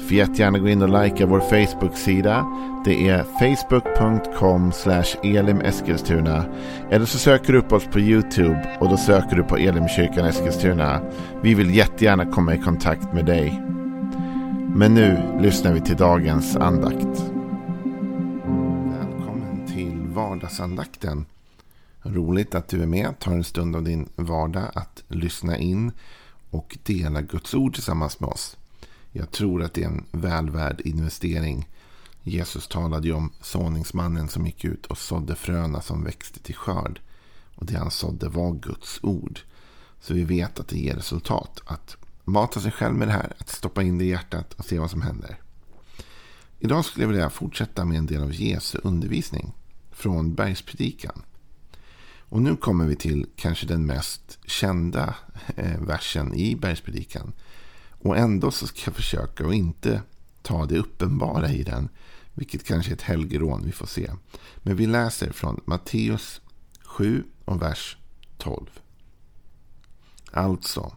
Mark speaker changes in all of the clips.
Speaker 1: Får jättegärna gå in och likea vår Facebook-sida. Det är facebook.com elimeskilstuna. Eller så söker du upp oss på YouTube och då söker du på Elimkyrkan Eskilstuna. Vi vill jättegärna komma i kontakt med dig. Men nu lyssnar vi till dagens andakt. Välkommen till vardagsandakten. Roligt att du är med. Tar en stund av din vardag att lyssna in och dela Guds ord tillsammans med oss. Jag tror att det är en väl värd investering. Jesus talade ju om såningsmannen som gick ut och sådde fröna som växte till skörd. Och det han sådde var Guds ord. Så vi vet att det ger resultat. Att mata sig själv med det här, att stoppa in det i hjärtat och se vad som händer. Idag skulle jag vilja fortsätta med en del av Jesu undervisning från Bergspredikan. Och nu kommer vi till kanske den mest kända eh, versen i Bergspredikan. Och ändå så ska jag försöka att inte ta det uppenbara i den. Vilket kanske är ett helgerån, vi får se. Men vi läser från Matteus 7 och vers 12. Alltså,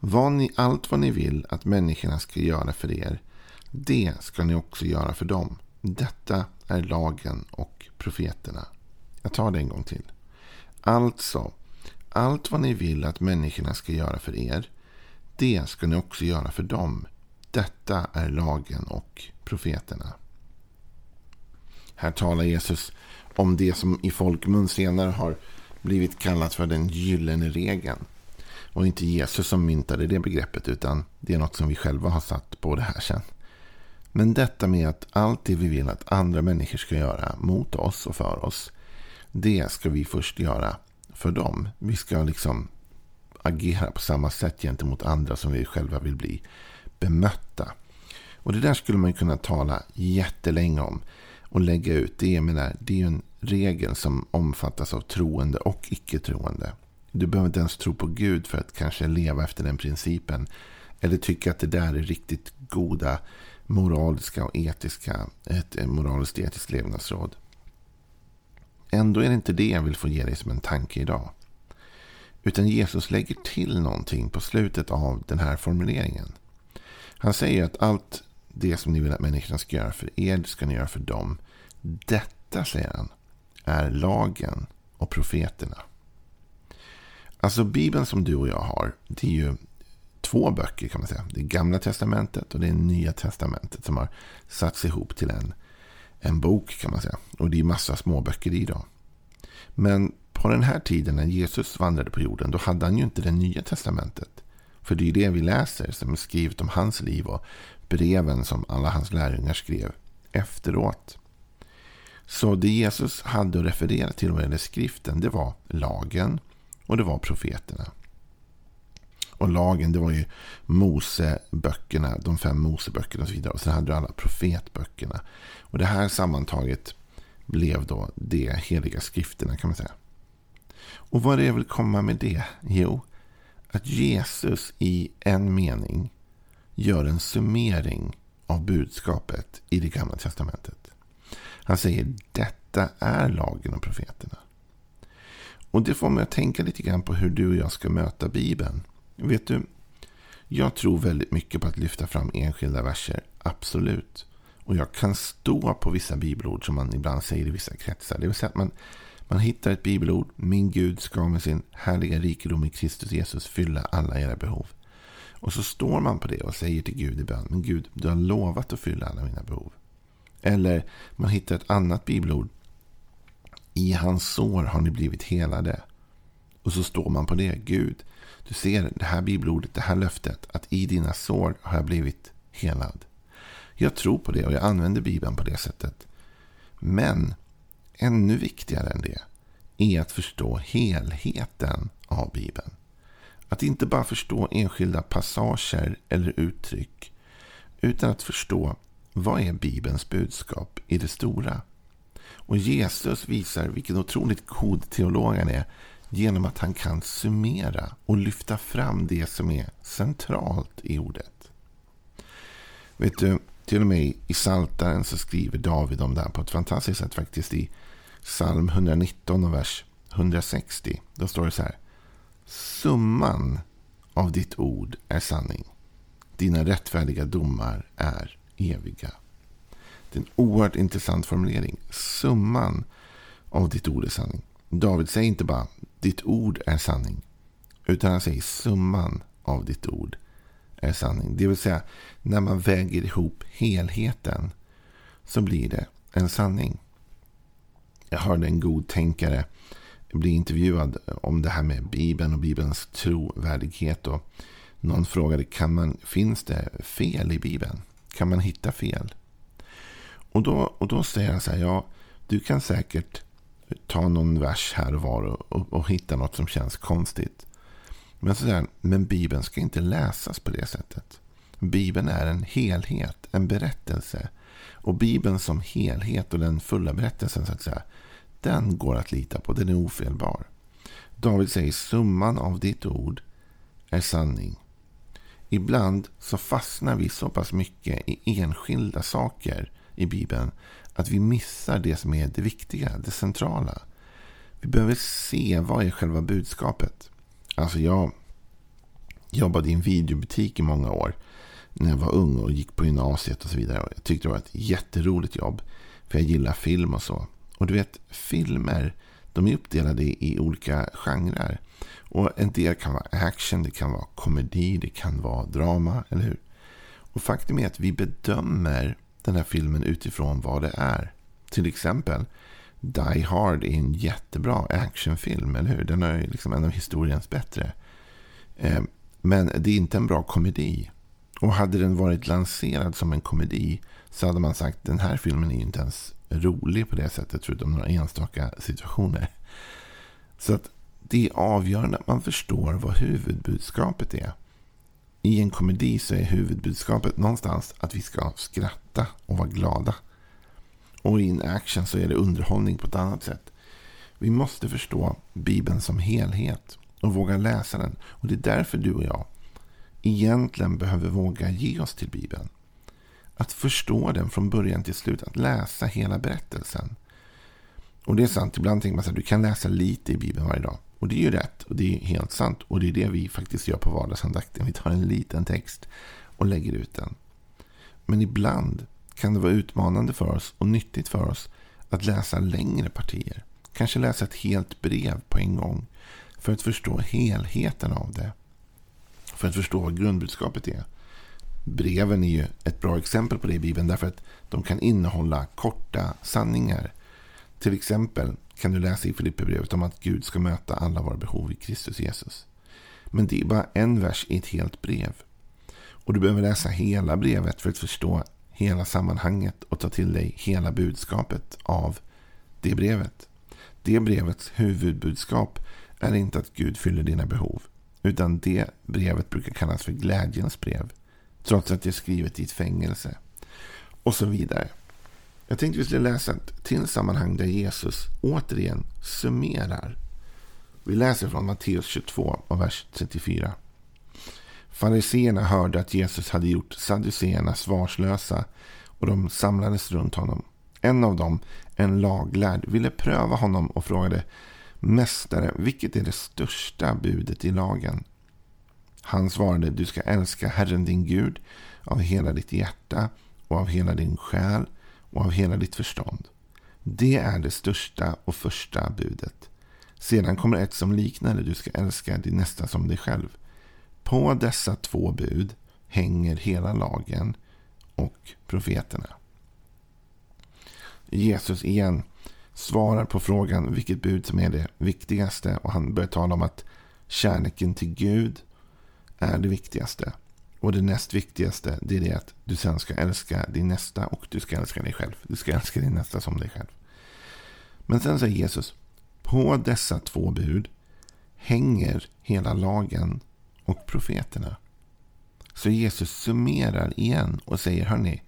Speaker 1: vad ni, allt vad ni vill att människorna ska göra för er, det ska ni också göra för dem. Detta är lagen och profeterna. Jag tar det en gång till. Alltså, allt vad ni vill att människorna ska göra för er, det ska ni också göra för dem. Detta är lagen och profeterna. Här talar Jesus om det som i folkmun senare har blivit kallat för den gyllene regeln. Och inte Jesus som myntade det begreppet utan det är något som vi själva har satt på det här sen. Men detta med att allt det vi vill att andra människor ska göra mot oss och för oss. Det ska vi först göra för dem. Vi ska liksom agera på samma sätt gentemot andra som vi själva vill bli bemötta. Och det där skulle man kunna tala jättelänge om och lägga ut. Det, menar, det är en regel som omfattas av troende och icke-troende. Du behöver inte ens tro på Gud för att kanske leva efter den principen. Eller tycka att det där är riktigt goda moraliska och etiska, ett moraliskt etiskt levnadsråd. Ändå är det inte det jag vill få ge dig som en tanke idag. Utan Jesus lägger till någonting på slutet av den här formuleringen. Han säger att allt det som ni vill att människorna ska göra för er, ska ni göra för dem. Detta, säger han, är lagen och profeterna. Alltså Bibeln som du och jag har, det är ju två böcker kan man säga. Det är Gamla Testamentet och det är Nya Testamentet som har satts ihop till en, en bok kan man säga. Och det är massa små böcker i då. Men på den här tiden när Jesus vandrade på jorden, då hade han ju inte det nya testamentet. För det är ju det vi läser som är skrivet om hans liv och breven som alla hans lärjungar skrev efteråt. Så det Jesus hade att referera till vad gäller skriften, det var lagen och det var profeterna. Och lagen, det var ju Moseböckerna, de fem Moseböckerna och så vidare. Och sen hade du alla profetböckerna. Och det här sammantaget blev då de heliga skrifterna kan man säga. Och vad är det jag vill komma med det? Jo, att Jesus i en mening gör en summering av budskapet i det gamla testamentet. Han säger detta är lagen och profeterna. Och det får mig att tänka lite grann på hur du och jag ska möta Bibeln. Vet du, jag tror väldigt mycket på att lyfta fram enskilda verser, absolut. Och jag kan stå på vissa bibelord som man ibland säger i vissa kretsar. Det vill säga att man man hittar ett bibelord. Min Gud ska med sin härliga rikedom i Kristus Jesus fylla alla era behov. Och så står man på det och säger till Gud i bön. Men Gud, du har lovat att fylla alla mina behov. Eller man hittar ett annat bibelord. I hans sår har ni blivit helade. Och så står man på det. Gud, du ser det här bibelordet, det här löftet. Att i dina sår har jag blivit helad. Jag tror på det och jag använder Bibeln på det sättet. Men ännu viktigare än det är att förstå helheten av Bibeln. Att inte bara förstå enskilda passager eller uttryck. Utan att förstå vad är Bibelns budskap i det stora. Och Jesus visar vilken otroligt god teolog han är genom att han kan summera och lyfta fram det som är centralt i ordet. Vet du, till och med i Saltaren så skriver David om det här på ett fantastiskt sätt faktiskt i psalm 119 och vers 160. Då står det så här. Summan av ditt ord är sanning. Dina rättfärdiga domar är eviga. Det är en oerhört intressant formulering. Summan av ditt ord är sanning. David säger inte bara ditt ord är sanning. Utan han säger summan av ditt ord är sanning. Det vill säga när man väger ihop helheten så blir det en sanning. Jag hörde en god tänkare bli intervjuad om det här med Bibeln och Bibelns trovärdighet. Och någon frågade kan man, finns det fel i Bibeln? Kan man hitta fel? Och då, och då säger han så här, ja, du kan säkert ta någon vers här och var och, och, och hitta något som känns konstigt. Men, sådär, men Bibeln ska inte läsas på det sättet. Bibeln är en helhet, en berättelse. Och Bibeln som helhet och den fulla berättelsen, så att säga, den går att lita på. Den är ofelbar. David säger summan av ditt ord är sanning. Ibland så fastnar vi så pass mycket i enskilda saker i Bibeln att vi missar det som är det viktiga, det centrala. Vi behöver se vad är själva budskapet. Alltså jag jobbade i en videobutik i många år när jag var ung och gick på gymnasiet och så vidare. Jag tyckte det var ett jätteroligt jobb. För jag gillar film och så. Och du vet, filmer de är uppdelade i olika genrer. Och en del kan vara action, det kan vara komedi, det kan vara drama, eller hur? Och faktum är att vi bedömer den här filmen utifrån vad det är. Till exempel Die Hard är en jättebra actionfilm, eller hur? Den är liksom en av historiens bättre. Eh, men det är inte en bra komedi. Och hade den varit lanserad som en komedi så hade man sagt den här filmen är inte ens rolig på det sättet förutom några enstaka situationer. Så att det är avgörande att man förstår vad huvudbudskapet är. I en komedi så är huvudbudskapet någonstans att vi ska skratta och vara glada. Och i en action så är det underhållning på ett annat sätt. Vi måste förstå Bibeln som helhet och våga läsa den. Och det är därför du och jag egentligen behöver våga ge oss till Bibeln. Att förstå den från början till slut. Att läsa hela berättelsen. Och det är sant. Ibland tänker man att du kan läsa lite i Bibeln varje dag. Och det är ju rätt. Och det är helt sant. Och det är det vi faktiskt gör på vardagsandakten. Vi tar en liten text och lägger ut den. Men ibland kan det vara utmanande för oss och nyttigt för oss att läsa längre partier. Kanske läsa ett helt brev på en gång. För att förstå helheten av det. För att förstå vad grundbudskapet är. Breven är ju ett bra exempel på det i Bibeln. Därför att de kan innehålla korta sanningar. Till exempel kan du läsa i Filipperbrevet om att Gud ska möta alla våra behov i Kristus Jesus. Men det är bara en vers i ett helt brev. Och du behöver läsa hela brevet för att förstå hela sammanhanget och ta till dig hela budskapet av det brevet. Det brevets huvudbudskap är inte att Gud fyller dina behov. Utan det brevet brukar kallas för glädjens brev. Trots att det är skrivet i ett fängelse. Och så vidare. Jag tänkte vi skulle läsa ett till sammanhang där Jesus återigen summerar. Vi läser från Matteus 22 och vers 34. Fariseerna hörde att Jesus hade gjort saduceerna svarslösa och de samlades runt honom. En av dem, en laglärd, ville pröva honom och frågade Mästare, vilket är det största budet i lagen? Han svarade, du ska älska Herren din Gud av hela ditt hjärta och av hela din själ och av hela ditt förstånd. Det är det största och första budet. Sedan kommer ett som liknar det, du ska älska din nästa som dig själv. På dessa två bud hänger hela lagen och profeterna. Jesus igen svarar på frågan vilket bud som är det viktigaste. Och han börjar tala om att kärleken till Gud är det viktigaste. Och det näst viktigaste det är det att du sen ska älska din nästa och du ska älska dig själv. Du ska älska din nästa som dig själv. Men sen säger Jesus, på dessa två bud hänger hela lagen och profeterna. Så Jesus summerar igen och säger, hörni,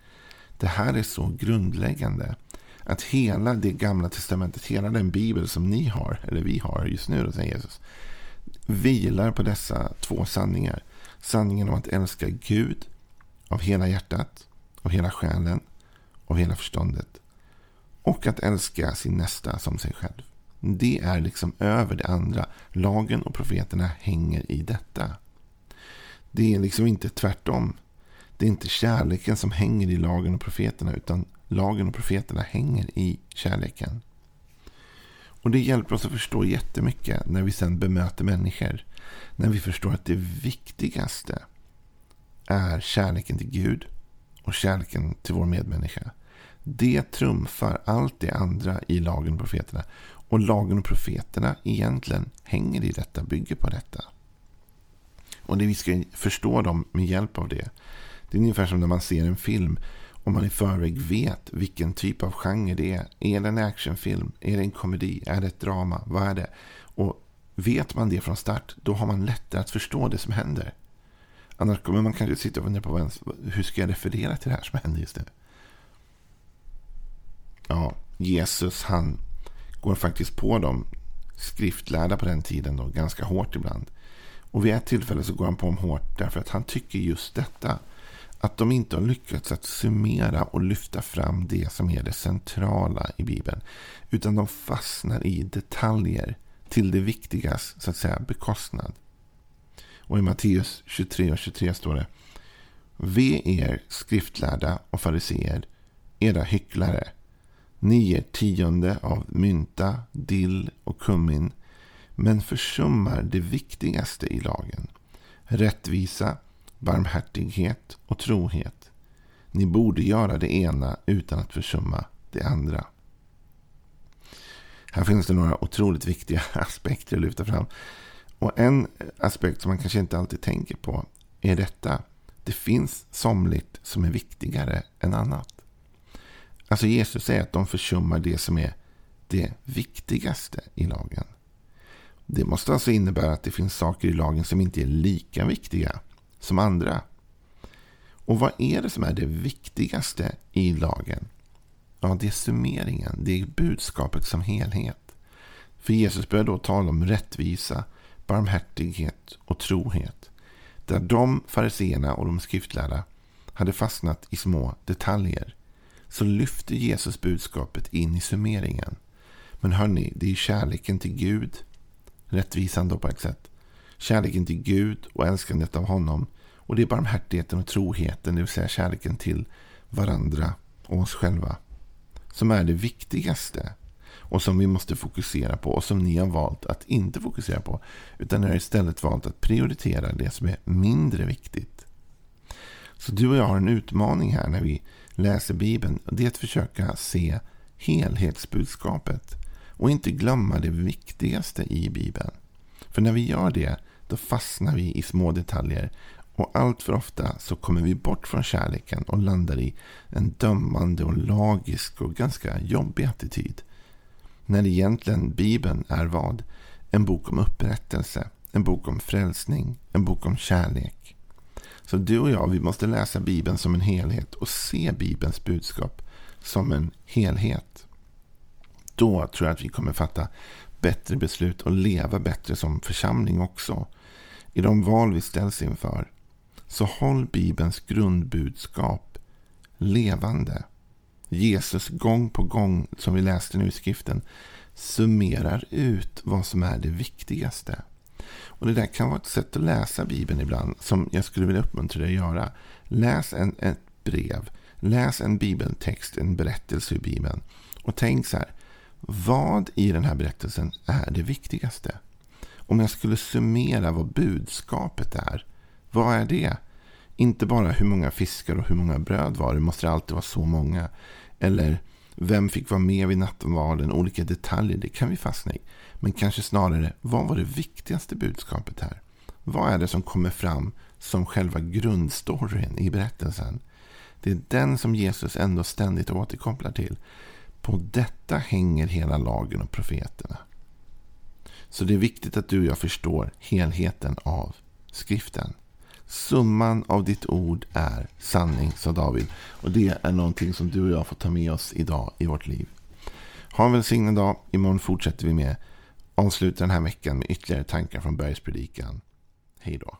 Speaker 1: det här är så grundläggande att hela det gamla testamentet, hela den bibel som ni har, eller vi har just nu, då, säger Jesus, vilar på dessa två sanningar. Sanningen om att älska Gud av hela hjärtat, av hela själen, av hela förståndet. Och att älska sin nästa som sig själv. Det är liksom över det andra. Lagen och profeterna hänger i detta. Det är liksom inte tvärtom. Det är inte kärleken som hänger i lagen och profeterna. Utan lagen och profeterna hänger i kärleken. Och det hjälper oss att förstå jättemycket när vi sen bemöter människor. När vi förstår att det viktigaste är kärleken till Gud och kärleken till vår medmänniska. Det trumfar allt det andra i lagen och profeterna. Och lagen och profeterna egentligen hänger i detta, bygger på detta. Och det vi ska förstå dem med hjälp av det. Det är ungefär som när man ser en film. Om man i förväg vet vilken typ av genre det är. Är det en actionfilm? Är det en komedi? Är det ett drama? Vad är det? Och vet man det från start, då har man lättare att förstå det som händer. Annars kommer man kanske sitta och fundera på hur ska jag referera till det här som händer just nu. Ja, Jesus han går faktiskt på dem skriftlärda på den tiden då, ganska hårt ibland. Och vid ett tillfälle så går han på dem hårt därför att han tycker just detta. Att de inte har lyckats att summera och lyfta fram det som är det centrala i Bibeln. Utan de fastnar i detaljer till det viktigas så att säga bekostnad. Och i Matteus 23 och 23 står det. Ve er skriftlärda och fariseer, era hycklare. Ni ger tionde av mynta, dill och kummin men försummar det viktigaste i lagen. Rättvisa, barmhärtighet och trohet. Ni borde göra det ena utan att försumma det andra. Här finns det några otroligt viktiga aspekter att lyfta fram. Och en aspekt som man kanske inte alltid tänker på är detta. Det finns somligt som är viktigare än annat. Alltså Jesus säger att de försummar det som är det viktigaste i lagen. Det måste alltså innebära att det finns saker i lagen som inte är lika viktiga som andra. Och vad är det som är det viktigaste i lagen? Ja, det är summeringen. Det är budskapet som helhet. För Jesus börjar då tala om rättvisa, barmhärtighet och trohet. Där de fariseerna och de skriftlärda hade fastnat i små detaljer så lyfter Jesus budskapet in i summeringen. Men hörni, det är kärleken till Gud, rättvisan då på ett sätt, kärleken till Gud och älskandet av honom och det är barmhärtigheten och troheten, det vill säga kärleken till varandra och oss själva, som är det viktigaste och som vi måste fokusera på och som ni har valt att inte fokusera på. Utan ni har istället valt att prioritera det som är mindre viktigt. Så du och jag har en utmaning här när vi läser Bibeln. Det är att försöka se helhetsbudskapet och inte glömma det viktigaste i Bibeln. För när vi gör det, då fastnar vi i små detaljer och allt för ofta så kommer vi bort från kärleken och landar i en dömande och lagisk och ganska jobbig attityd. När egentligen Bibeln är vad? En bok om upprättelse, en bok om frälsning, en bok om kärlek. Så du och jag, vi måste läsa Bibeln som en helhet och se Bibelns budskap som en helhet. Då tror jag att vi kommer fatta bättre beslut och leva bättre som församling också. I de val vi ställs inför. Så håll Bibelns grundbudskap levande. Jesus gång på gång, som vi läste nu i skriften, summerar ut vad som är det viktigaste. Och Det där kan vara ett sätt att läsa Bibeln ibland, som jag skulle vilja uppmuntra dig att göra. Läs en, ett brev, läs en bibeltext, en berättelse i Bibeln. Och tänk så här, vad i den här berättelsen är det viktigaste? Om jag skulle summera vad budskapet är, vad är det? Inte bara hur många fiskar och hur många bröd var det, måste det alltid vara så många. Eller vem fick vara med vid nattvarden, olika detaljer, det kan vi fastna i. Men kanske snarare, vad var det viktigaste budskapet här? Vad är det som kommer fram som själva grundstoryn i berättelsen? Det är den som Jesus ändå ständigt återkopplar till. På detta hänger hela lagen och profeterna. Så det är viktigt att du och jag förstår helheten av skriften. Summan av ditt ord är sanning, sa David. Och det är någonting som du och jag får ta med oss idag i vårt liv. Ha en välsignad dag. Imorgon fortsätter vi med avsluta den här veckan med ytterligare tankar från bergspredikan. Hej då.